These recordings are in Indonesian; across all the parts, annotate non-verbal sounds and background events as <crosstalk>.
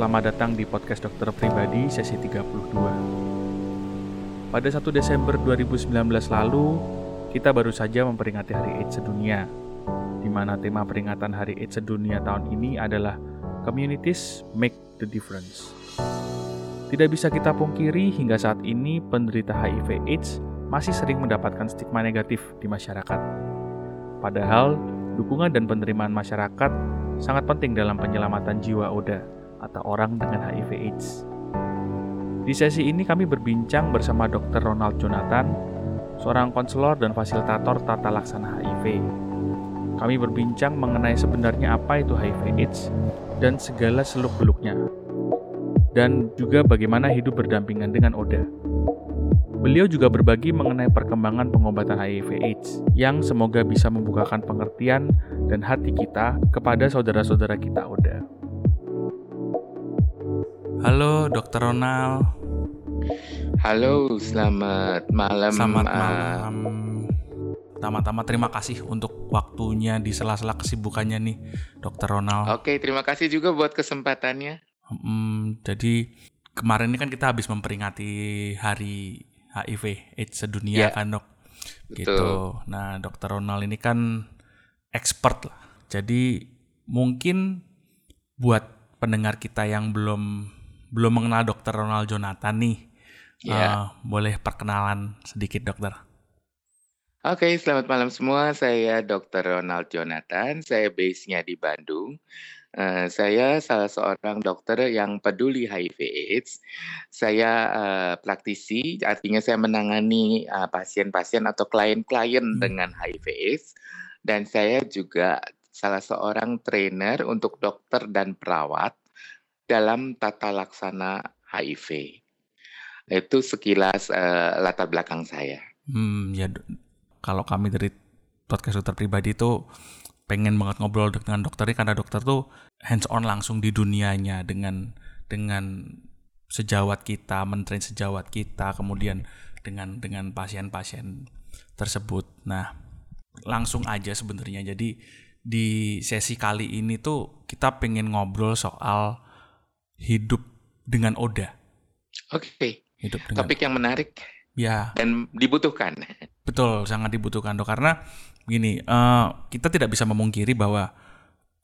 selamat datang di podcast dokter pribadi sesi 32. Pada 1 Desember 2019 lalu, kita baru saja memperingati Hari AIDS sedunia, di mana tema peringatan Hari AIDS sedunia tahun ini adalah Communities Make the Difference. Tidak bisa kita pungkiri hingga saat ini penderita HIV AIDS masih sering mendapatkan stigma negatif di masyarakat. Padahal, dukungan dan penerimaan masyarakat sangat penting dalam penyelamatan jiwa Oda atau orang dengan HIV AIDS. Di sesi ini kami berbincang bersama Dr. Ronald Jonathan, seorang konselor dan fasilitator tata laksana HIV. Kami berbincang mengenai sebenarnya apa itu HIV AIDS dan segala seluk-beluknya. Dan juga bagaimana hidup berdampingan dengan Oda. Beliau juga berbagi mengenai perkembangan pengobatan HIV AIDS yang semoga bisa membukakan pengertian dan hati kita kepada saudara-saudara kita Oda. Halo, Dokter Ronald. Halo, selamat malam. Selamat malam. Pertama-tama terima kasih untuk waktunya di sela-sela kesibukannya nih, Dokter Ronald. Oke, terima kasih juga buat kesempatannya. Hmm, jadi kemarin ini kan kita habis memperingati Hari HIV AIDS sedunia ya, kan, Dok. Gitu. Betul. Nah, Dokter Ronald ini kan expert lah. Jadi mungkin buat pendengar kita yang belum belum mengenal dokter Ronald Jonathan nih, yeah. Iya. uh, boleh perkenalan sedikit dokter? Oke, okay, selamat malam semua. Saya Dr. Ronald Jonathan. Saya base-nya di Bandung. Uh, saya salah seorang dokter yang peduli HIV/AIDS. Saya uh, praktisi, artinya saya menangani pasien-pasien uh, atau klien-klien hmm. dengan HIV/AIDS. Dan saya juga salah seorang trainer untuk dokter dan perawat dalam tata laksana HIV. Itu sekilas uh, latar belakang saya. Hmm, ya kalau kami dari podcast dokter pribadi itu pengen banget ngobrol dengan dokter ini karena dokter tuh hands on langsung di dunianya dengan dengan sejawat kita, mentrain sejawat kita, kemudian dengan dengan pasien-pasien tersebut. Nah, langsung aja sebenarnya. Jadi di sesi kali ini tuh kita pengen ngobrol soal hidup dengan Oda. Oke. Okay. Hidup dengan topik yang menarik. Ya. Dan dibutuhkan. Betul, sangat dibutuhkan dok. Karena gini, uh, kita tidak bisa memungkiri bahwa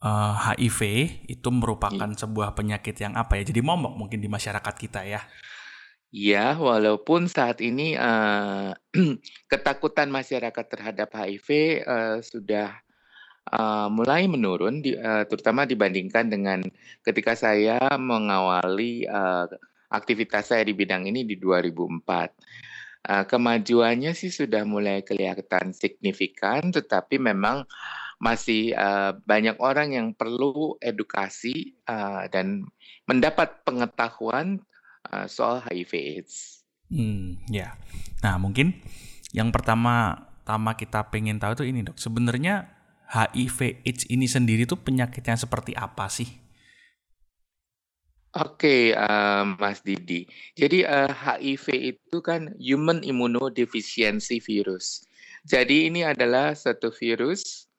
uh, eh, HIV itu merupakan hmm. sebuah penyakit yang apa ya? Jadi momok mungkin di masyarakat kita ya. Ya, walaupun saat ini uh, <clears throat> ketakutan masyarakat terhadap HIV uh, sudah uh, mulai menurun di uh, terutama dibandingkan dengan ketika saya mengawali uh, aktivitas saya di bidang ini di 2004. Uh, kemajuannya sih sudah mulai kelihatan signifikan, tetapi memang masih uh, banyak orang yang perlu edukasi uh, dan mendapat pengetahuan uh, soal HIV/AIDS. Hmm, ya. Nah, mungkin yang pertama, pertama kita pengen tahu itu ini dok. Sebenarnya HIV AIDS ini sendiri tuh penyakitnya seperti apa sih? Oke, uh, Mas Didi. Jadi uh, HIV itu kan Human Immunodeficiency Virus. Jadi ini adalah satu virus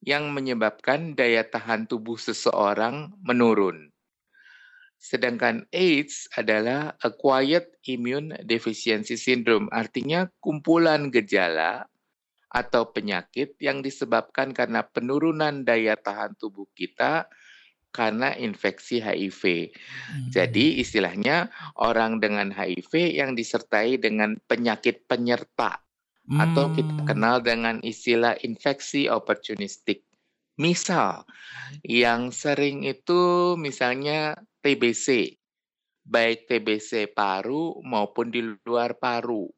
yang menyebabkan daya tahan tubuh seseorang menurun. Sedangkan AIDS adalah Acquired Immune Deficiency Syndrome, artinya kumpulan gejala atau penyakit yang disebabkan karena penurunan daya tahan tubuh kita karena infeksi HIV. Hmm. Jadi istilahnya orang dengan HIV yang disertai dengan penyakit penyerta hmm. atau kita hmm. kenal dengan istilah infeksi opportunistik. Misal yang sering itu misalnya TBC, baik TBC paru maupun di luar paru.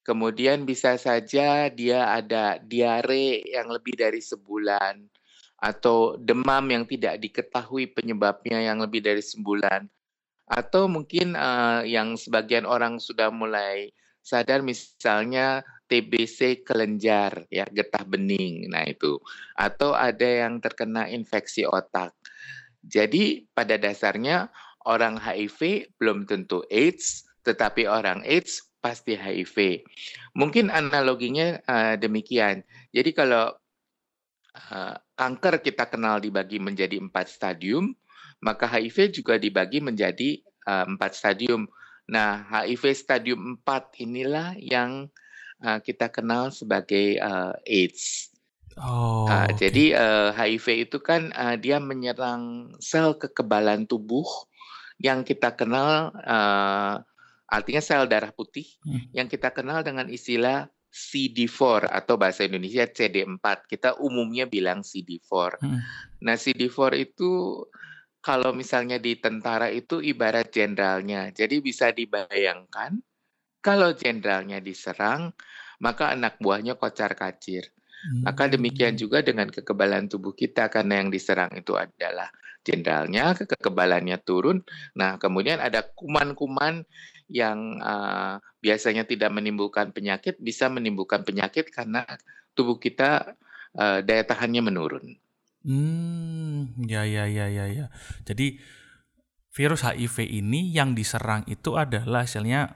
Kemudian bisa saja dia ada diare yang lebih dari sebulan atau demam yang tidak diketahui penyebabnya yang lebih dari sebulan atau mungkin uh, yang sebagian orang sudah mulai sadar misalnya TBC kelenjar ya getah bening nah itu atau ada yang terkena infeksi otak. Jadi pada dasarnya orang HIV belum tentu AIDS tetapi orang AIDS pasti HIV. Mungkin analoginya uh, demikian. Jadi kalau uh, kanker kita kenal dibagi menjadi empat stadium, maka HIV juga dibagi menjadi uh, empat stadium. Nah, HIV stadium 4 inilah yang uh, kita kenal sebagai uh, AIDS. Oh, Uh, oke. jadi uh, HIV itu kan uh, dia menyerang sel kekebalan tubuh yang kita kenal uh, artinya sel darah putih Hmm. yang kita kenal dengan istilah CD4 atau bahasa Indonesia CD4. Kita umumnya bilang CD4. Mm. Nah, CD4 itu kalau misalnya di tentara itu ibarat jenderalnya. Jadi bisa dibayangkan kalau jenderalnya diserang, maka anak buahnya kocar-kacir. Maka demikian Hmm. juga dengan kekebalan tubuh kita karena yang diserang itu adalah jenderalnya, ke- kekebalannya turun. Nah, kemudian ada kuman-kuman yang uh, biasanya tidak menimbulkan penyakit bisa menimbulkan penyakit karena tubuh kita uh, daya tahannya menurun. Hmm, ya ya ya ya ya. Jadi virus HIV ini yang diserang itu adalah hasilnya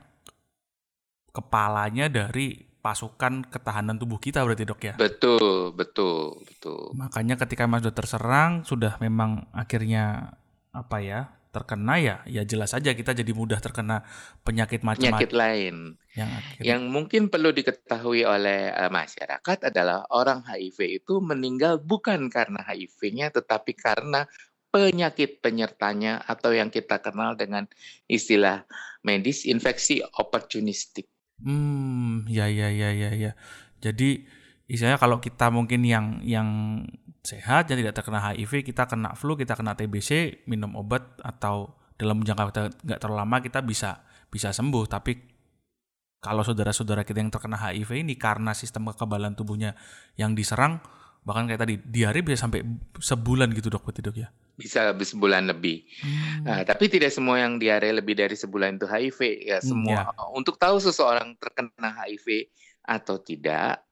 kepalanya dari pasukan ketahanan tubuh kita berarti dok ya. Betul, betul, betul. Makanya ketika Mas sudah terserang sudah memang akhirnya apa ya terkena ya ya jelas saja kita jadi mudah terkena penyakit Penyakit macam-macam lain yang akhirnya yang mungkin perlu diketahui oleh uh, masyarakat adalah orang HIV itu meninggal bukan karena HIV-nya tetapi karena penyakit penyertanya atau yang kita kenal dengan istilah medis infeksi opportunistik. Hmm, ya ya ya ya ya. Jadi istilahnya kalau kita mungkin yang yang sehat yang tidak terkena HIV, kita kena flu, kita kena TBC, minum obat atau dalam jangka waktu nggak terlalu lama kita bisa bisa sembuh. Tapi kalau saudara-saudara kita yang terkena HIV ini karena sistem kekebalan tubuhnya yang diserang, bahkan kayak tadi diare bisa sampai sebulan gitu dok, berarti dok ya. Bisa sebulan lebih. Hmm. Nah, tapi tidak semua yang diare lebih dari sebulan itu HIV ya Hmm, semua. Untuk tahu seseorang terkena HIV atau tidak,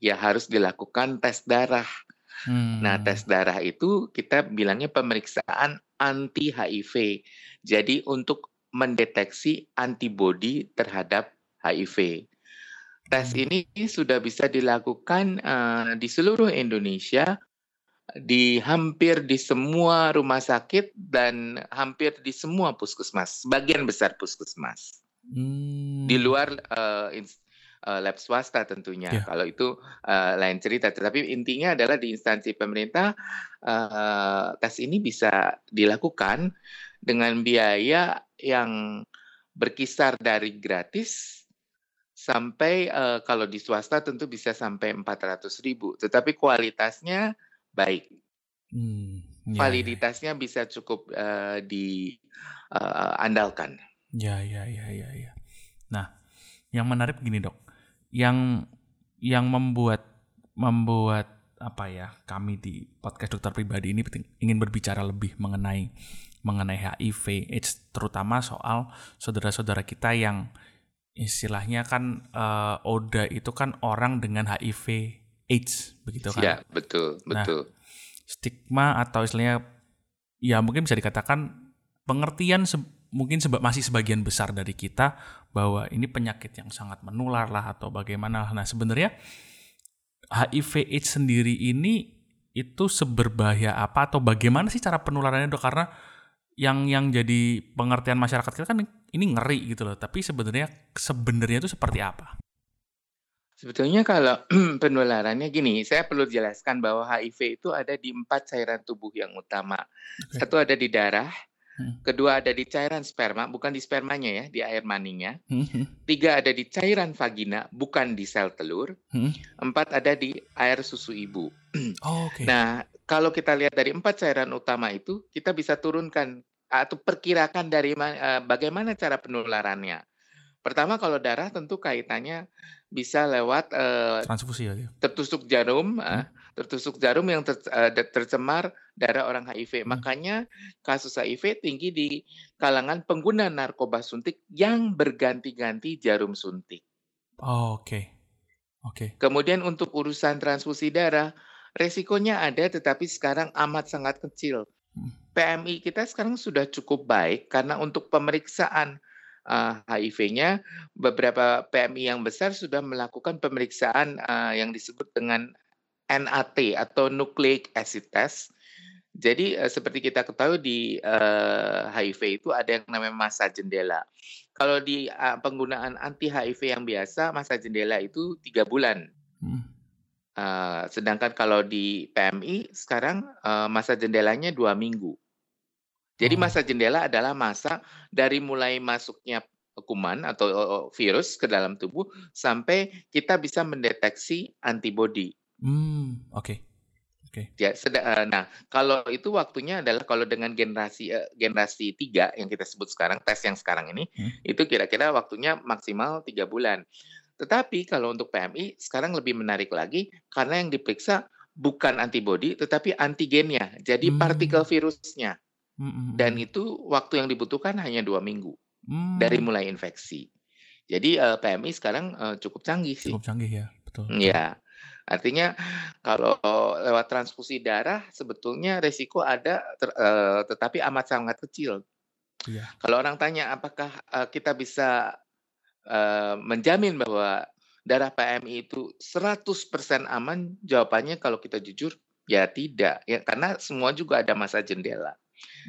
ya harus dilakukan tes darah. Hmm. Nah, tes darah itu kita bilangnya pemeriksaan anti HIV. Jadi untuk mendeteksi antibodi terhadap HIV. Tes Hmm. ini sudah bisa dilakukan eh, di seluruh Indonesia di hampir di semua rumah sakit dan hampir di semua puskesmas, sebagian besar puskesmas. Hmm. Di luar eh, eh, lab swasta tentunya. Ya. Kalau itu eh, lain cerita, tetapi intinya adalah di instansi pemerintah eh, tes ini bisa dilakukan dengan biaya yang berkisar dari gratis sampai eh, kalau di swasta tentu bisa sampai 400 ribu, tetapi kualitasnya baik. Hmm, ya, ya. Validitasnya bisa cukup eh, diandalkan. Ya, ya, ya, ya, ya. Nah, yang menarik begini dok, yang yang membuat membuat apa ya kami di podcast dokter pribadi ini ingin berbicara lebih mengenai mengenai HIV AIDS terutama soal saudara-saudara kita yang istilahnya kan eh, Oda itu kan orang dengan HIV AIDS begitu kan Ya, betul, Nah, betul. stigma atau istilahnya ya mungkin bisa dikatakan pengertian se- mungkin seba- masih sebagian besar dari kita bahwa ini penyakit yang sangat menular lah atau bagaimana. Nah sebenarnya HIV AIDS sendiri ini itu seberbahaya apa atau bagaimana sih cara penularannya dok? Karena yang yang jadi pengertian masyarakat kita kan ini ngeri gitu loh. Tapi sebenarnya sebenarnya itu seperti apa? Sebetulnya kalau <clears throat> penularannya gini, saya perlu jelaskan bahwa HIV itu ada di empat cairan tubuh yang utama. Satu ada di darah, Hmm. kedua ada di cairan sperma, bukan di spermanya ya, di air maninya. Hmm, Tiga ada di cairan vagina, bukan di sel telur. hmm. Empat ada di air susu ibu. <clears throat> Oh, Oke. Nah, kalau kita lihat dari empat cairan utama itu, kita bisa turunkan atau perkirakan dari eh, bagaimana cara penularannya. Pertama, kalau darah tentu kaitannya bisa lewat eh, Transfusi ya. tertusuk jarum, eh, tertusuk jarum yang ter- de- tercemar darah orang HIV. Hmm. Makanya kasus HIV tinggi di kalangan pengguna narkoba suntik yang berganti-ganti jarum suntik. Oh, Oke. Oke. Kemudian untuk urusan transfusi darah, resikonya ada tetapi sekarang amat sangat kecil. Hmm. PMI kita sekarang sudah cukup baik karena untuk pemeriksaan eh, HIV-nya beberapa PMI yang besar sudah melakukan pemeriksaan eh, yang disebut dengan NAT atau nucleic acid test. Jadi uh, seperti kita ketahui di uh, HIV itu ada yang namanya masa jendela. Kalau di uh, penggunaan anti HIV yang biasa masa jendela itu tiga bulan. Hmm. Uh, sedangkan kalau di PMI sekarang uh, masa jendelanya dua minggu. Jadi oh. masa jendela adalah masa dari mulai masuknya kuman atau virus ke dalam tubuh sampai kita bisa mendeteksi antibodi. Hmm, oke. Okay. Oke. Okay. Ya, nah kalau itu waktunya adalah kalau dengan generasi uh, generasi tiga yang kita sebut sekarang tes yang sekarang ini hmm. itu kira-kira waktunya maksimal tiga bulan. Tetapi kalau untuk PMI sekarang lebih menarik lagi karena yang diperiksa bukan antibodi tetapi antigennya, jadi hmm. partikel virusnya. Hmm, hmm. Dan itu waktu yang dibutuhkan hanya dua minggu hmm. dari mulai infeksi. Jadi uh, eh, PMI sekarang uh, cukup canggih sih. Cukup canggih ya, betul. Ya, artinya kalau lewat transfusi darah sebetulnya resiko ada, ter, uh, tetapi amat sangat kecil. Ya. Kalau orang tanya apakah uh, kita bisa Eh, menjamin bahwa darah PMI itu 100% aman? Jawabannya kalau kita jujur, ya tidak. Ya, karena semua juga ada masa jendela.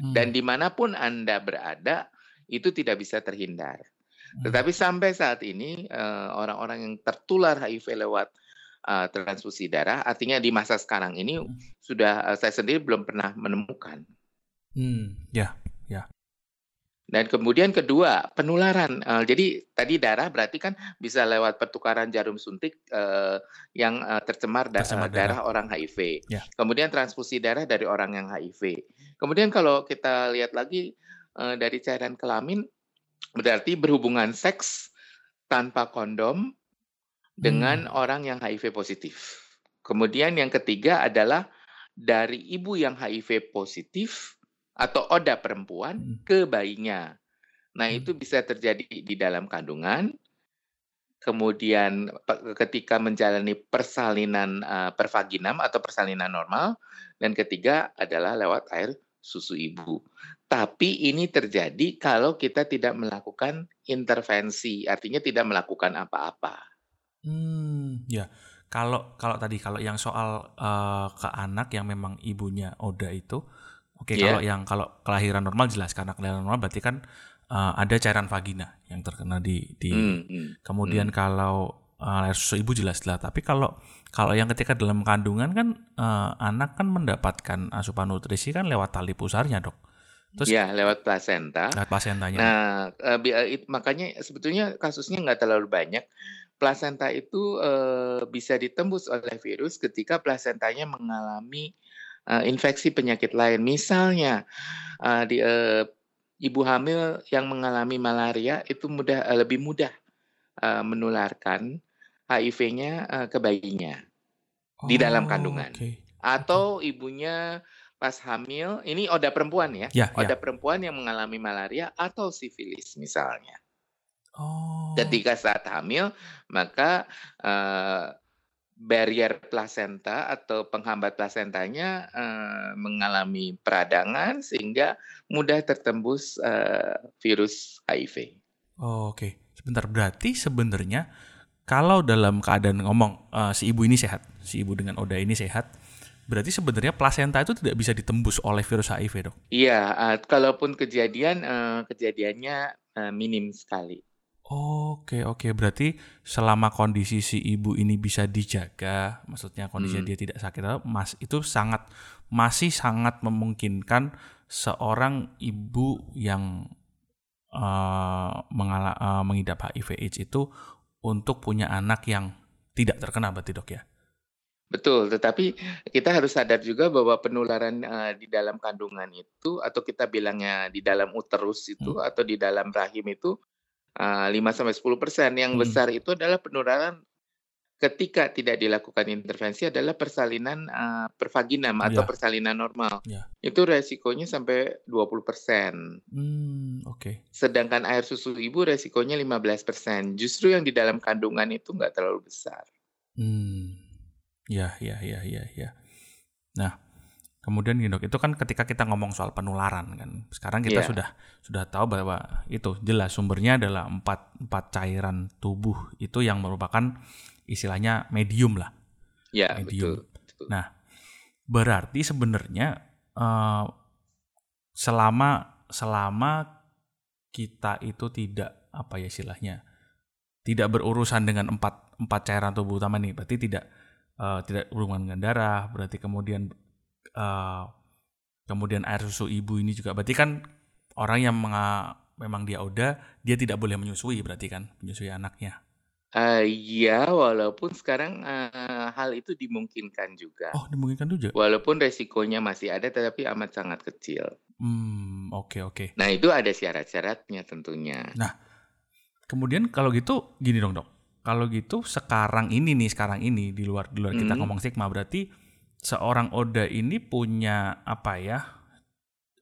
Hmm. Dan di mana pun Anda berada, itu tidak bisa terhindar. Hmm. Tetapi sampai saat ini, uh, orang-orang yang tertular HIV lewat uh, transfusi darah, artinya di masa sekarang ini hmm. sudah uh, saya sendiri belum pernah menemukan. Hmm, ya, ya. Dan kemudian kedua, penularan. Uh, jadi tadi darah berarti kan bisa lewat pertukaran jarum suntik uh, yang uh, tercemar, da tercemar darah. darah orang HIV. Ya. Kemudian transfusi darah dari orang yang HIV. Kemudian kalau kita lihat lagi uh, dari cairan kelamin, berarti berhubungan seks tanpa kondom dengan hmm. orang yang HIV positif. Kemudian yang ketiga adalah dari ibu yang HIV positif atau oda perempuan hmm. ke bayinya. Nah, hmm. itu bisa terjadi di dalam kandungan. Kemudian ketika menjalani persalinan uh, pervaginam atau persalinan normal dan ketiga adalah lewat air susu ibu. Tapi ini terjadi kalau kita tidak melakukan intervensi, artinya tidak melakukan apa-apa. Hmm, ya. Kalau kalau tadi kalau yang soal uh, ke anak yang memang ibunya Oda itu Oke, yeah. kalau yang kalau kelahiran normal jelas karena kelahiran normal berarti kan uh, ada cairan vagina yang terkena di di mm, mm, kemudian mm. kalau uh, susu ibu jelas lah, tapi kalau kalau yang ketika dalam kandungan kan uh, anak kan mendapatkan asupan nutrisi kan lewat tali pusarnya, Dok. Terus ya lewat plasenta. Lewat plasentanya. Nah, it, makanya sebetulnya kasusnya nggak terlalu banyak. Plasenta itu uh, bisa ditembus oleh virus ketika plasentanya mengalami uh, infeksi penyakit lain. Misalnya uh, di ibu hamil yang mengalami malaria itu mudah lebih mudah menularkan HIV-nya ke bayinya oh, di dalam kandungan. Okay. Atau ibunya pas hamil, ini oda perempuan ya, ya oda ya. perempuan yang mengalami malaria atau sifilis misalnya. Oh. Ketika saat hamil, maka uh, barrier plasenta atau penghambat plasentanya uh, mengalami peradangan sehingga mudah tertembus uh, virus HIV. Oh, Oke, okay. sebentar berarti sebenarnya kalau dalam keadaan ngomong uh, si ibu ini sehat, si ibu dengan Oda ini sehat, berarti sebenarnya plasenta itu tidak bisa ditembus oleh virus HIV dok? Iya, uh, kalaupun kejadian uh, kejadiannya uh, minim sekali. Oke oke berarti selama kondisi si ibu ini bisa dijaga, maksudnya kondisi hmm. dia tidak sakit, mas itu sangat masih sangat memungkinkan seorang ibu yang uh, mengala, uh, mengidap HIV/AIDS itu untuk punya anak yang tidak terkena berarti dok ya? Betul, tetapi kita harus sadar juga bahwa penularan uh, di dalam kandungan itu atau kita bilangnya di dalam uterus itu hmm. atau di dalam rahim itu 5 ah, sampai 10 persen. Yang hmm. besar itu adalah penularan ketika tidak dilakukan intervensi adalah persalinan uh, pervaginam atau ya. persalinan normal. Ya. Itu resikonya sampai 20 persen. Hmm, Oke. Okay. Sedangkan air susu ibu resikonya 15 persen. Justru yang di dalam kandungan itu nggak terlalu besar. Hmm. Ya, ya, ya, ya, ya. Nah, Kemudian gini dok, itu kan ketika kita ngomong soal penularan kan. Sekarang kita yeah. sudah sudah tahu bahwa itu jelas sumbernya adalah empat empat cairan tubuh itu yang merupakan istilahnya medium lah. Ya yeah, medium. Betul, betul. Nah berarti sebenarnya uh, selama selama kita itu tidak apa ya istilahnya tidak berurusan dengan empat empat cairan tubuh utama nih berarti tidak uh, tidak berhubungan dengan darah berarti kemudian uh, kemudian air susu ibu ini juga berarti kan orang yang menga, memang dia udah dia tidak boleh menyusui berarti kan menyusui anaknya Uh, iya, walaupun sekarang, uh, hal itu dimungkinkan juga. Oh, dimungkinkan juga? Walaupun resikonya masih ada, tetapi amat sangat kecil. Hmm, oke oke. Nah, itu ada syarat-syaratnya tentunya. Nah, kemudian kalau gitu gini dong, Dok. Kalau gitu sekarang ini nih, sekarang ini di luar di luar kita ngomong sigma berarti seorang Oda ini punya apa ya?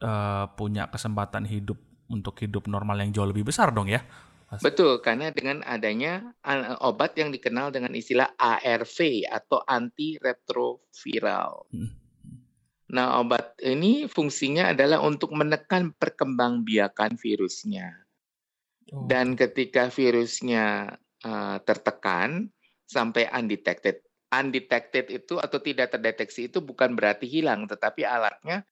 Uh, punya kesempatan hidup untuk hidup normal yang jauh lebih besar dong ya? Betul, karena dengan adanya obat yang dikenal dengan istilah ARV atau antiretroviral. Hmm. Nah, obat ini fungsinya adalah untuk menekan perkembangbiakan virusnya. Oh. Dan ketika virusnya uh, tertekan sampai undetected, undetected itu atau tidak terdeteksi itu bukan berarti hilang, tetapi alatnya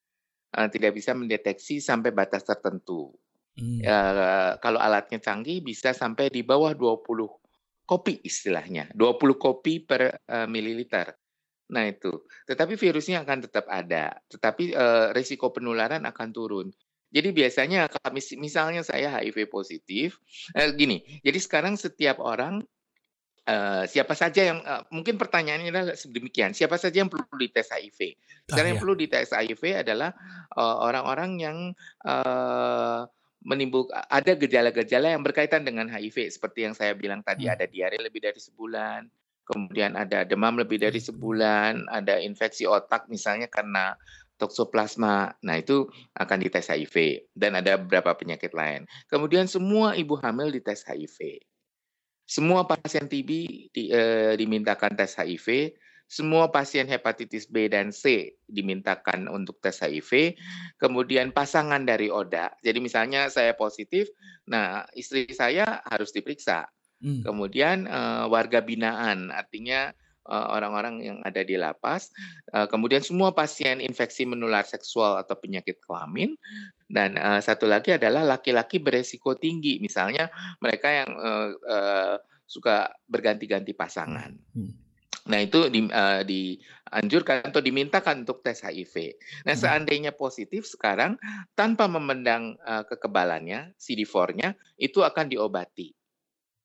uh, tidak bisa mendeteksi sampai batas tertentu. Hmm. Uh, kalau alatnya canggih bisa sampai di bawah 20 kopi istilahnya, 20 kopi per uh, mililiter. Nah itu, tetapi virusnya akan tetap ada, tetapi uh, risiko penularan akan turun. Jadi biasanya misalnya saya HIV positif, eh, gini. Jadi sekarang setiap orang Uh, siapa saja yang uh, mungkin pertanyaannya adalah sedemikian siapa saja yang perlu dites HIV sekarang ah, yang iya. perlu dites HIV adalah orang-orang uh, yang uh, menimbulkan ada gejala-gejala yang berkaitan dengan HIV seperti yang saya bilang tadi hmm. ada diare lebih dari sebulan, kemudian ada demam lebih dari hmm. sebulan, ada infeksi otak misalnya karena toksoplasma. Nah, itu akan dites HIV dan ada beberapa penyakit lain. Kemudian semua ibu hamil dites HIV. Semua pasien TB di, eh, dimintakan tes HIV semua pasien hepatitis B dan C dimintakan untuk tes HIV, kemudian pasangan dari ODA. Jadi misalnya saya positif, nah istri saya harus diperiksa. Hmm. Kemudian uh, warga binaan, artinya eh, orang-orang uh, yang ada di lapas. Uh, kemudian semua pasien infeksi menular seksual atau penyakit kelamin. Dan uh, satu lagi adalah laki-laki beresiko tinggi, misalnya mereka yang suka berganti-ganti pasangan. Hmm. Nah, itu di, uh, dianjurkan atau dimintakan untuk tes HIV. Nah, hmm. seandainya positif sekarang tanpa memandang uh, kekebalannya, CD4-nya itu akan diobati.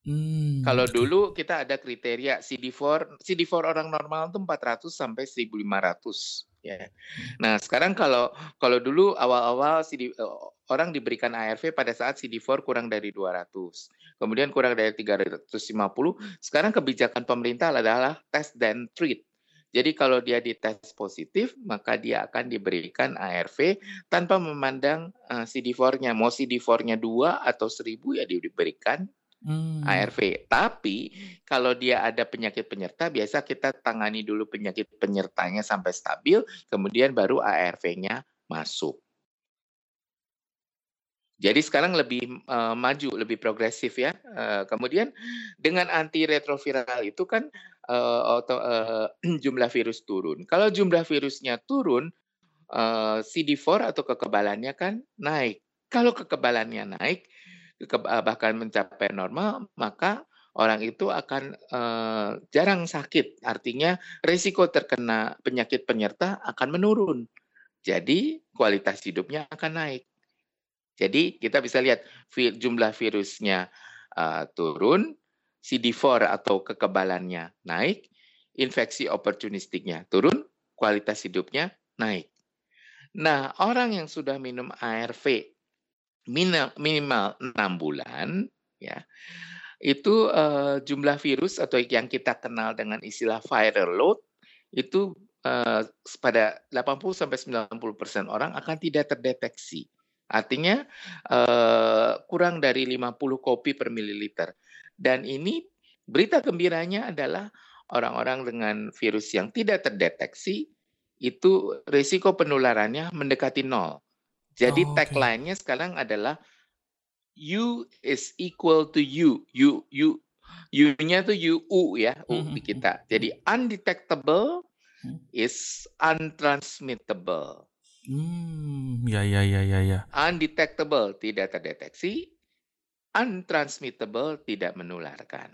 Hmm. Kalau dulu kita ada kriteria CD4, CD4 orang normal itu 400 sampai 1500 ya. Nah, sekarang kalau kalau dulu awal-awal CD uh, orang diberikan ARV pada saat CD4 kurang dari 200. Kemudian kurang dari 350. Sekarang kebijakan pemerintah adalah test dan treat. Jadi kalau dia dites positif, maka dia akan diberikan ARV tanpa memandang uh, CD4-nya. Mau CD4-nya 2 atau 1000 ya diberikan hmm. ARV. Tapi kalau dia ada penyakit penyerta, biasa kita tangani dulu penyakit penyertanya sampai stabil, kemudian baru ARV-nya masuk. Jadi sekarang lebih uh, maju, lebih progresif ya. Uh, kemudian dengan antiretroviral itu kan uh, auto, uh, jumlah virus turun. Kalau jumlah virusnya turun, uh, CD4 atau kekebalannya kan naik. Kalau kekebalannya naik, bahkan mencapai normal, maka orang itu akan uh, jarang sakit. Artinya risiko terkena penyakit penyerta akan menurun. Jadi kualitas hidupnya akan naik. Jadi kita bisa lihat jumlah virusnya uh, turun, CD4 atau kekebalannya naik, infeksi oportunistiknya turun, kualitas hidupnya naik. Nah, orang yang sudah minum ARV minimal 6 bulan, ya, itu uh, jumlah virus atau yang kita kenal dengan istilah viral load itu uh, pada 80 sampai 90% orang akan tidak terdeteksi. Artinya uh, kurang dari 50 kopi per mililiter. Dan ini berita gembiranya adalah orang-orang dengan virus yang tidak terdeteksi itu risiko penularannya mendekati nol. Jadi oh, okay. tagline-nya sekarang adalah U is equal to U. U U U-nya tuh UU ya, U mm -hmm. di kita. Jadi undetectable is untransmittable. Hmm, ya ya ya ya ya. Undetectable tidak terdeteksi, untransmittable tidak menularkan.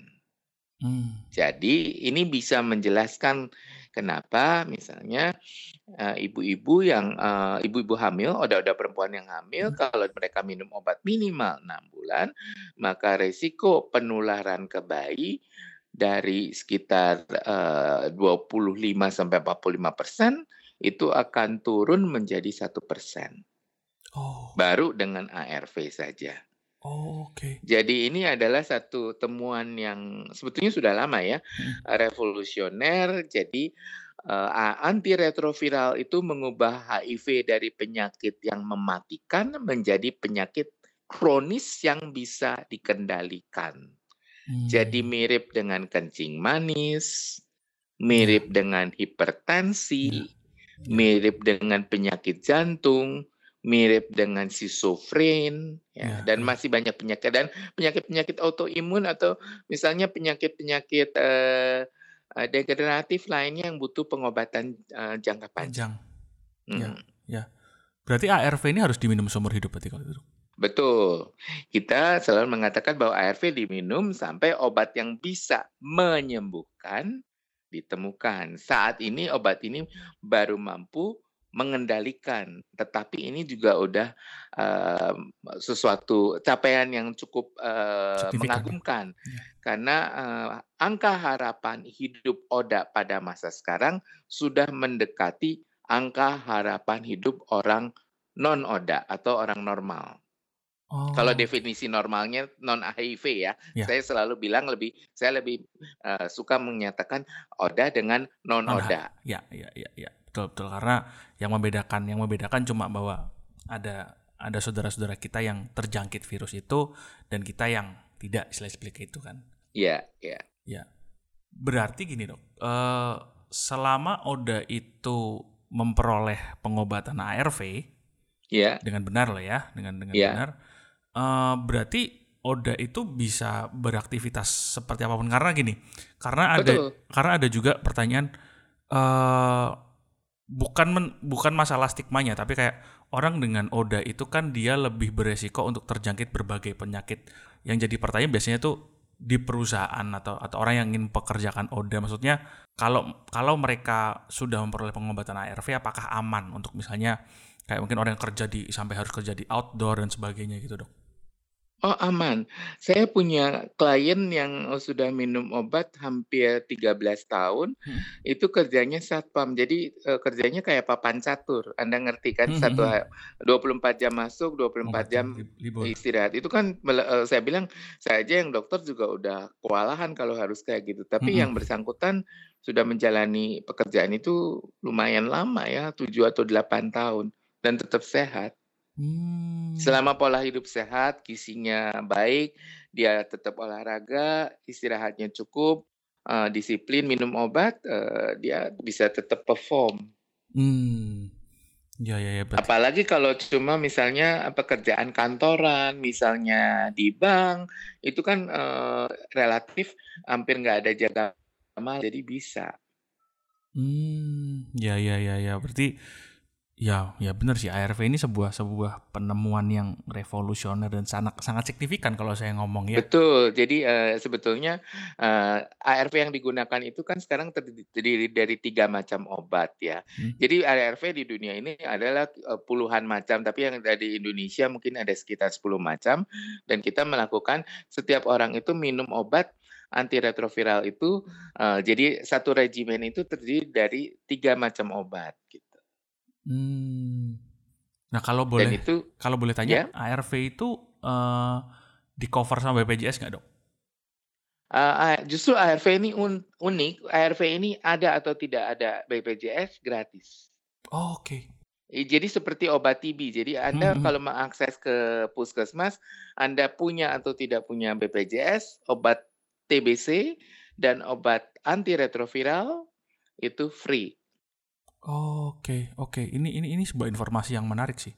Hmm. Jadi ini bisa menjelaskan kenapa misalnya eh, ibu-ibu yang eh, ibu-ibu hamil, oda-oda perempuan yang hamil Hmm. kalau mereka minum obat minimal 6 bulan, maka resiko penularan ke bayi dari sekitar eh, 25 sampai 45 persen itu akan turun menjadi satu persen. Oh, Baru dengan ARV saja. Oh oke. Jadi ini adalah satu temuan yang sebetulnya sudah lama ya, Hmm. revolusioner. Jadi eh, antiretroviral itu mengubah HIV dari penyakit yang mematikan menjadi penyakit kronis yang bisa dikendalikan. Jadi Hmm. mirip dengan kencing manis, mirip dengan hipertensi, Ya. Ya. mirip dengan penyakit jantung, mirip dengan schizofren, ya, Ya, dan ya. masih banyak penyakit dan penyakit-penyakit autoimun atau misalnya penyakit-penyakit eh, eh, degeneratif lainnya yang butuh pengobatan eh, jangka panjang. Panjang. Ya, Mm. ya. Berarti ARV ini harus diminum seumur hidup berarti kalau gitu. Betul. Kita selalu mengatakan bahwa ARV diminum sampai obat yang bisa menyembuhkan ditemukan. Saat ini obat ini baru mampu mengendalikan, tetapi ini juga udah eh, sesuatu capaian yang cukup ya. mengagumkan Ya. karena eh, angka harapan hidup Oda pada masa sekarang sudah mendekati angka harapan hidup orang non Oda atau orang normal. Kalau Oh, definisi normalnya non HIV ya, Ya. saya selalu bilang lebih saya lebih eh, suka menyatakan Oda dengan non non Oda. Ya, ya, ya, ya. Betul, betul. Karena yang membedakan, yang membedakan cuma bahwa ada ada saudara-saudara kita yang terjangkit virus itu dan kita yang tidak, istilah itu kan. Iya, iya. Ya. Berarti gini dok, eh, selama Oda itu memperoleh pengobatan ARV Iya, dengan benar loh ya, dengan dengan Iya. benar, eh, berarti Oda itu bisa beraktivitas seperti apa pun karena gini, karena ada betul. karena ada juga pertanyaan eh bukan men- bukan masalah stigmanya, tapi kayak orang dengan Oda itu kan dia lebih beresiko untuk terjangkit berbagai penyakit. Yang jadi pertanyaan biasanya tuh di perusahaan atau atau orang yang ingin pekerjakan Oda, maksudnya kalau kalau mereka sudah memperoleh pengobatan ARV, apakah aman untuk misalnya kayak mungkin orang yang kerja di sampai harus kerja di outdoor dan sebagainya gitu dok? Oh aman. Saya punya klien yang oh, sudah minum obat hampir 13 tahun. Hmm. Itu kerjanya satpam. Jadi eh, kerjanya kayak papan catur. Anda ngerti kan? Hmm, Satu hmm, hmm. ha- 24 jam masuk, 24 Obat jam libur. istirahat. Itu kan mele- eh, saya bilang saya aja yang dokter juga udah kewalahan kalau harus kayak gitu. Tapi Hmm, yang bersangkutan sudah menjalani pekerjaan itu lumayan lama ya, 7 atau 8 tahun dan tetap sehat. Hmm. Selama pola hidup sehat, gizinya baik, dia tetap olahraga, istirahatnya cukup, eh, disiplin, minum obat, eh, dia bisa tetap perform. Hmm. Ya ya ya berarti. Apalagi kalau cuma misalnya eh, pekerjaan kantoran, misalnya di bank, itu kan eh, relatif hampir nggak ada jaga amal, jadi bisa. Hmm, ya ya ya ya berarti ya ya benar sih ARV ini sebuah sebuah penemuan yang revolusioner dan sangat sangat signifikan kalau saya ngomong ya. Betul. Jadi eh, sebetulnya eh, ARV yang digunakan itu kan sekarang terdiri dari tiga macam obat ya. Hmm. Jadi ARV di dunia ini adalah eh, puluhan macam, tapi yang ada di Indonesia mungkin ada sekitar 10 macam. Dan kita melakukan setiap orang itu minum obat antiretroviral itu. eh, jadi satu regimen itu terdiri dari tiga macam obat. Gitu. Hmm. Nah kalau Dan boleh itu kalau boleh ya tanya ARV itu eh, di cover sama BPJS nggak dok? eh, justru ARV ini un- unik. ARV ini ada atau tidak ada BPJS gratis. Oh, Oke. Eh, Jadi seperti obat TB. Jadi Hmm, Anda hmm. kalau mengakses ke puskesmas, Anda punya atau tidak punya BPJS, obat TBC dan obat antiretroviral itu free. Oh, Oke oke ini ini ini sebuah informasi yang menarik sih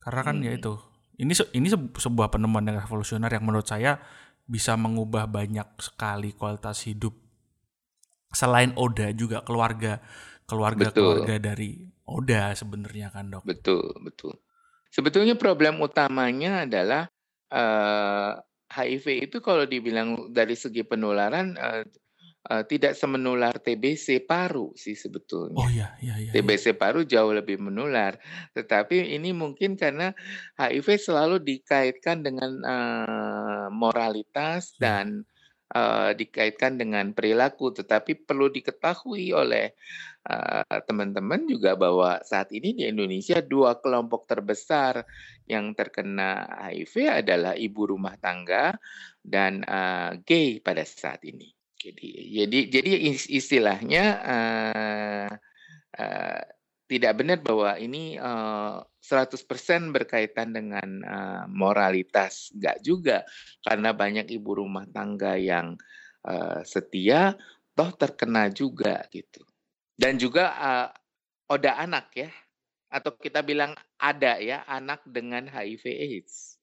karena kan ya Hmm. itu ini se- ini se- sebuah penemuan yang revolusioner yang menurut saya bisa mengubah banyak sekali kualitas hidup selain Oda juga keluarga keluarga-keluarga dari Oda sebenarnya kan dok. Betul, betul. Sebetulnya problem utamanya adalah uh, eh, HIV itu kalau dibilang dari segi penularan uh, uh, tidak semenular TBC paru sih sebetulnya. Oh iya, iya, iya. TBC iya. paru jauh lebih menular. Tetapi ini mungkin karena HIV selalu dikaitkan dengan uh, moralitas ya. dan uh, dikaitkan dengan perilaku. Tetapi perlu diketahui oleh teman-teman uh, juga bahwa saat ini di Indonesia dua kelompok terbesar yang terkena HIV adalah ibu rumah tangga dan uh, gay pada saat ini. Jadi jadi jadi istilahnya uh, uh, tidak benar bahwa ini uh, 100% berkaitan dengan uh, moralitas, enggak juga. Karena banyak ibu rumah tangga yang uh, setia toh terkena juga gitu. Dan juga uh, oda anak ya atau kita bilang ada ya anak dengan HIV AIDS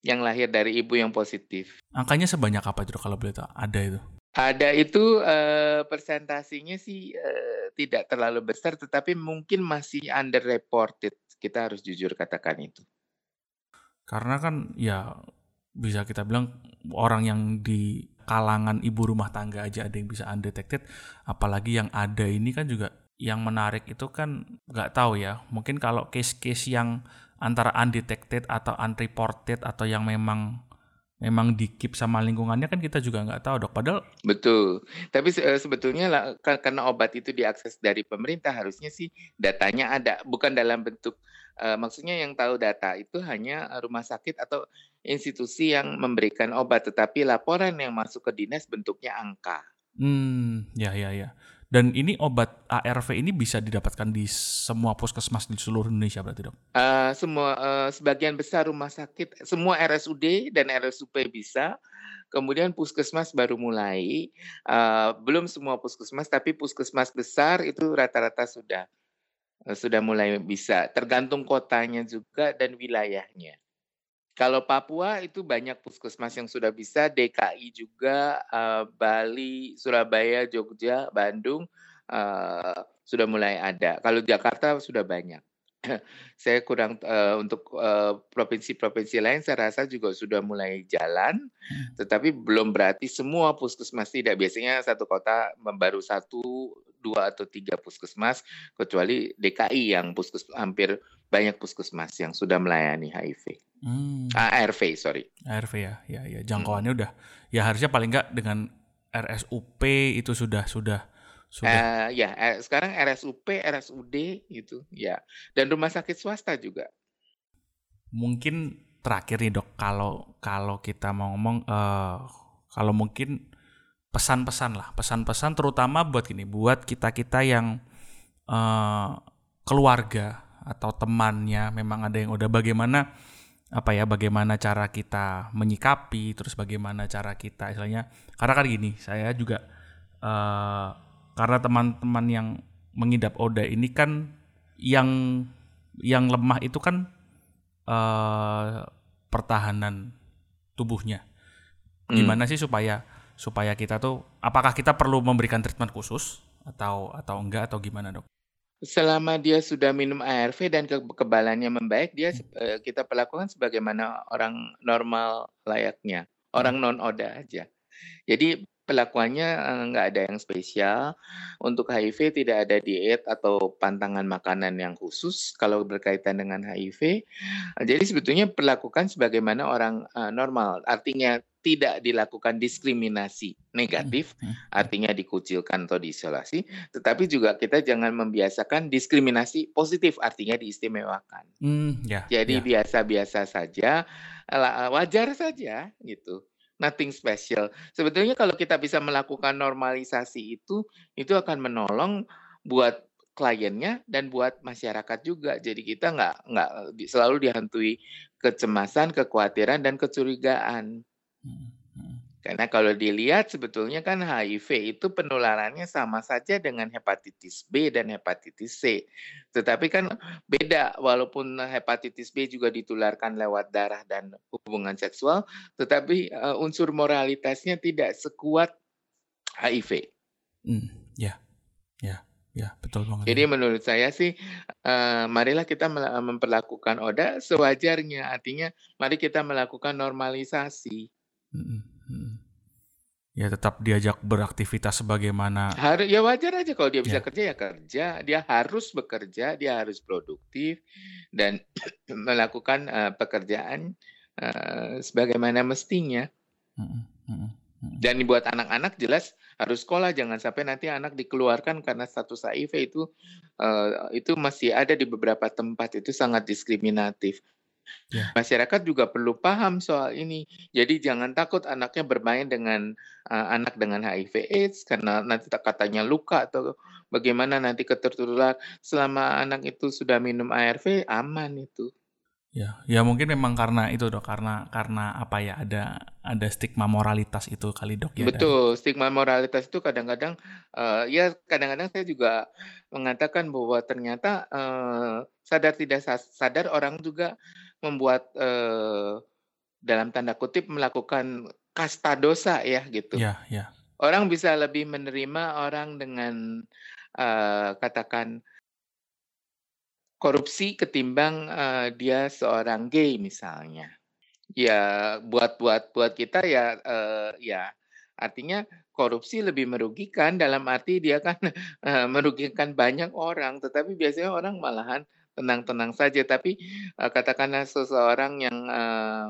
yang lahir dari ibu yang positif. Angkanya sebanyak apa itu kalau boleh tahu? Ada itu? Ada itu, uh, persentasinya sih, uh, tidak terlalu besar, tetapi mungkin masih underreported, kita harus jujur katakan itu. Karena kan ya bisa kita bilang orang yang di kalangan ibu rumah tangga aja ada yang bisa undetected, apalagi yang ada ini kan juga yang menarik itu kan nggak tahu ya, mungkin kalau case-case yang antara undetected atau unreported atau yang memang memang dikip sama lingkungannya kan kita juga nggak tahu dok. Padahal betul. Tapi uh, sebetulnya lah, karena obat itu diakses dari pemerintah harusnya sih datanya ada, bukan dalam bentuk uh, maksudnya yang tahu data itu hanya rumah sakit atau institusi yang memberikan obat, tetapi laporan yang masuk ke dinas bentuknya angka. Hmm, ya ya ya. Dan ini obat ARV ini bisa didapatkan di semua puskesmas di seluruh Indonesia berarti dok? Uh, semua uh, sebagian besar rumah sakit, semua RSUD dan RSUP bisa. Kemudian puskesmas baru mulai, uh, belum semua puskesmas, tapi puskesmas besar itu rata-rata sudah uh, sudah mulai bisa. Tergantung kotanya juga dan wilayahnya. Kalau Papua itu banyak puskesmas yang sudah bisa, DKI juga, uh, Bali, Surabaya, Jogja, Bandung uh, sudah mulai ada. Kalau Jakarta sudah banyak. <clears throat> saya kurang uh, untuk provinsi-provinsi uh, lain saya rasa juga sudah mulai jalan, hmm. tetapi belum berarti semua puskesmas tidak. Biasanya satu kota baru satu, dua atau tiga puskesmas, kecuali DKI yang puskes hampir banyak puskesmas yang sudah melayani HIV. Hmm. ARV, sorry. ARV ya, ya, ya. Jangkauannya hmm. udah, ya harusnya paling nggak dengan RSUP itu sudah sudah sudah. Uh, ya, sekarang RSUP, RSUD gitu, ya. Dan rumah sakit swasta juga. Mungkin terakhir nih dok, kalau kalau kita mau ngomong, uh, kalau mungkin pesan-pesan lah, pesan-pesan terutama buat gini, buat kita kita yang uh, keluarga atau temannya memang ada yang udah bagaimana apa ya bagaimana cara kita menyikapi terus bagaimana cara kita istilahnya karena kan gini saya juga uh, karena teman-teman yang mengidap ODA ini kan yang yang lemah itu kan uh, pertahanan tubuhnya hmm. gimana hmm. sih supaya supaya kita tuh apakah kita perlu memberikan treatment khusus atau atau enggak atau gimana dok? Selama dia sudah minum ARV dan kekebalannya membaik, dia uh, kita perlakukan sebagaimana orang normal layaknya, orang hmm. non ODA aja. Jadi perlakuannya uh, nggak ada yang spesial. Untuk HIV tidak ada diet atau pantangan makanan yang khusus kalau berkaitan dengan HIV. Jadi sebetulnya perlakukan sebagaimana orang uh, normal. Artinya tidak dilakukan diskriminasi negatif, hmm, hmm. artinya dikucilkan atau diisolasi, tetapi juga kita jangan membiasakan diskriminasi positif, artinya diistimewakan. Hmm, ya, Jadi ya. biasa-biasa saja, wajar saja gitu. Nothing special. Sebetulnya kalau kita bisa melakukan normalisasi itu, itu akan menolong buat kliennya dan buat masyarakat juga. Jadi kita nggak nggak selalu dihantui kecemasan, kekhawatiran dan kecurigaan. Hmm, hmm. Karena kalau dilihat sebetulnya kan HIV itu penularannya sama saja dengan hepatitis B dan hepatitis C. Tetapi kan beda walaupun hepatitis B juga ditularkan lewat darah dan hubungan seksual, tetapi uh, unsur moralitasnya tidak sekuat HIV. Hmm, ya, ya, ya betul banget. Jadi menurut saya sih, uh, marilah kita memperlakukan Oda sewajarnya. Artinya, mari kita melakukan normalisasi. Ya tetap diajak beraktivitas sebagaimana Harus ya wajar aja kalau dia bisa Ya. kerja ya kerja, dia harus bekerja, dia harus produktif dan <clears throat> melakukan, eee, pekerjaan, eee, sebagaimana mestinya. Dan buat anak-anak jelas harus sekolah, jangan sampai nanti anak dikeluarkan karena status HIV itu, eee, itu masih ada di beberapa tempat, itu sangat diskriminatif. Ya. Masyarakat juga perlu paham soal ini. Jadi jangan takut anaknya bermain dengan, eee, anak dengan HIV/AIDS karena nanti katanya luka atau bagaimana nanti ketertular. Selama anak itu sudah minum ARV, aman itu. Ya, ya mungkin memang karena itu Dok, karena karena apa ya, ada ada stigma moralitas itu kali Dok ya Betul, stigma moralitas itu kadang-kadang, eee, ya kadang-kadang saya juga mengatakan bahwa ternyata, eee, sadar tidak sa sadar orang juga membuat, eee, dalam tanda kutip melakukan kasta dosa ya gitu. Ya ya. Orang bisa lebih menerima orang dengan, eee, katakan korupsi ketimbang, eee, dia seorang gay misalnya. Ya buat buat buat kita ya, eee, ya artinya korupsi lebih merugikan dalam arti dia kan, <laughs> eee, merugikan banyak orang, tetapi biasanya orang malahan tenang-tenang saja. Tapi, eee, katakanlah seseorang yang, eee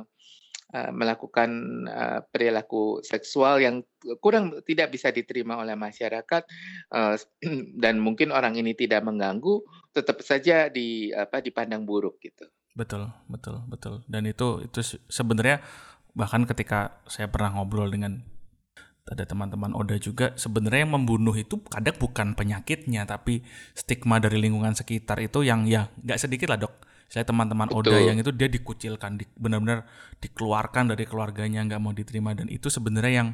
eee, melakukan, eee, perilaku seksual yang kurang tidak bisa diterima oleh masyarakat, eee, <clears throat> dan mungkin orang ini tidak mengganggu, tetap saja di apa, dipandang buruk gitu. Betul betul betul. Dan itu itu se sebenarnya bahkan ketika saya pernah ngobrol dengan ada teman-teman Oda juga, sebenarnya yang membunuh itu kadang bukan penyakitnya, tapi stigma dari lingkungan sekitar itu yang ya nggak sedikit lah Dok. Saya teman-teman Oda Betul. yang itu dia dikucilkan, di benar-benar dikeluarkan dari keluarganya, nggak mau diterima dan itu sebenarnya yang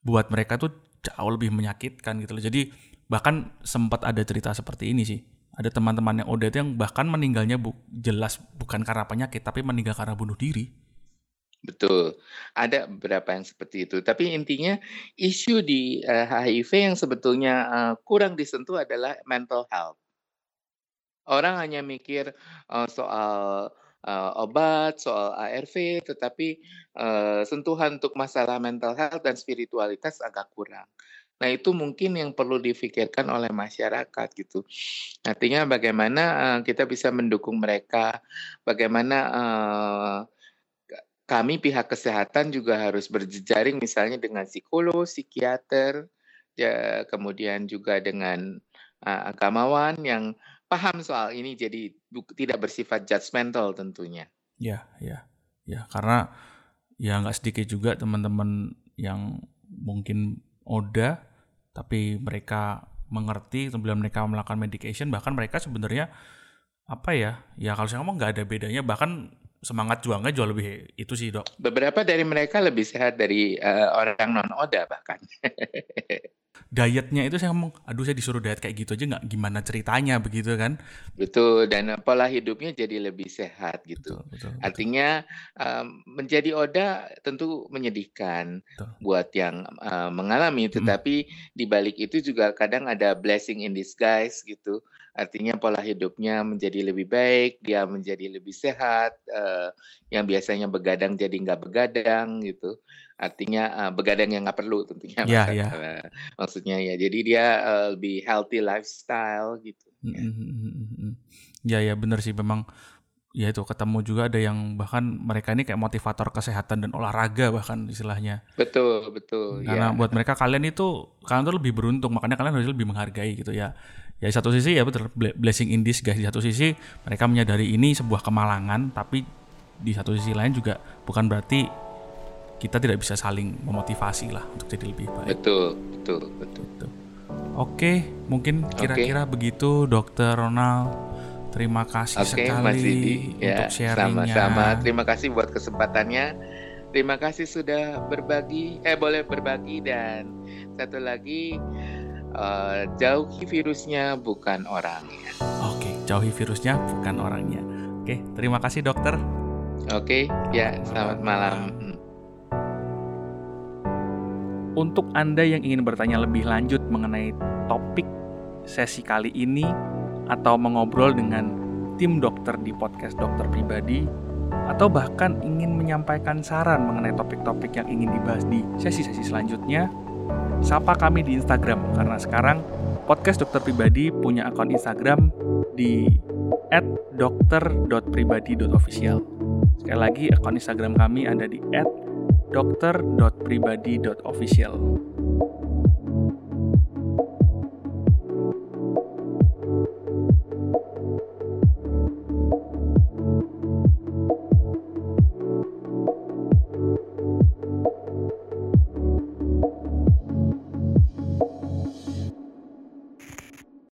buat mereka tuh jauh lebih menyakitkan gitu loh. Jadi bahkan sempat ada cerita seperti ini sih. Ada teman-teman yang Oda itu yang bahkan meninggalnya bu- jelas bukan karena penyakit, tapi meninggal karena bunuh diri. Betul, ada beberapa yang seperti itu. Tapi intinya isu di, eee, HIV yang sebetulnya, eee, kurang disentuh adalah mental health. Orang hanya mikir, eee, soal, eee, obat, soal ARV, tetapi, eee, sentuhan untuk masalah mental health dan spiritualitas agak kurang. Nah itu mungkin yang perlu difikirkan oleh masyarakat gitu. Artinya bagaimana, eee, kita bisa mendukung mereka, bagaimana, ka kami pihak kesehatan juga harus berjejaring misalnya dengan psikolog, psikiater, ya kemudian juga dengan, eee, agamawan yang paham soal ini jadi tidak bersifat judgemental tentunya. Ya, ya, ya. Karena ya nggak sedikit juga teman-teman yang mungkin Oda, tapi mereka mengerti sebelum mereka melakukan medication, bahkan mereka sebenarnya apa ya? Ya kalau saya ngomong nggak ada bedanya, bahkan semangat juangnya jauh lebih itu sih dok. Beberapa dari mereka lebih sehat dari, eee, orang non Oda bahkan. <laughs> Dietnya itu saya ngomong, aduh saya disuruh diet kayak gitu aja nggak gimana ceritanya begitu kan? Betul, dan pola hidupnya jadi lebih sehat gitu. Betul, betul, betul. Artinya, mmm, menjadi Oda tentu menyedihkan Betul. buat yang, eee, mengalami, Mhm. tetapi di balik itu juga kadang ada blessing in disguise gitu. Artinya pola hidupnya menjadi lebih baik, dia menjadi lebih sehat, eee, yang biasanya begadang jadi nggak begadang gitu. Artinya, eee, begadang yang nggak perlu tentunya Ya, maksud <laughs> ya. eee, maksudnya ya. Jadi dia, eee, lebih healthy lifestyle gitu ya. mhm, mhm, mhm. Ya, ya bener sih memang ya itu ketemu juga ada yang bahkan mereka ini kayak motivator kesehatan dan olahraga bahkan istilahnya. Betul betul, Karena ya. buat mereka kalian itu kalian tuh lebih beruntung, makanya kalian harus lebih menghargai gitu ya. Ya di satu sisi ya betul ble- blessing in disguise di satu sisi mereka menyadari ini sebuah kemalangan, tapi di satu sisi lain juga bukan berarti kita tidak bisa saling memotivasi lah untuk jadi lebih baik. Betul betul betul. Gitu. Oke, mungkin kira-kira begitu Dokter Ronald. Terima kasih Oke, sekali Mas Didi. Ya, untuk sharingnya. sama-sama. Terima kasih buat kesempatannya. Terima kasih sudah berbagi, eh boleh berbagi dan satu lagi eh, jauhi virusnya bukan orangnya. Oke, jauhi virusnya bukan orangnya. Oke, terima kasih dokter. Oke, ya Selamat malam. malam. Untuk Anda yang ingin bertanya lebih lanjut mengenai topik sesi kali ini atau mengobrol dengan tim dokter di podcast dokter pribadi atau bahkan ingin menyampaikan saran mengenai topik-topik yang ingin dibahas di sesi-sesi selanjutnya, sapa kami di Instagram karena sekarang podcast dokter pribadi punya akun Instagram di @dokter.pribadi.official. Sekali lagi akun Instagram kami ada di @dokter.pribadi.official.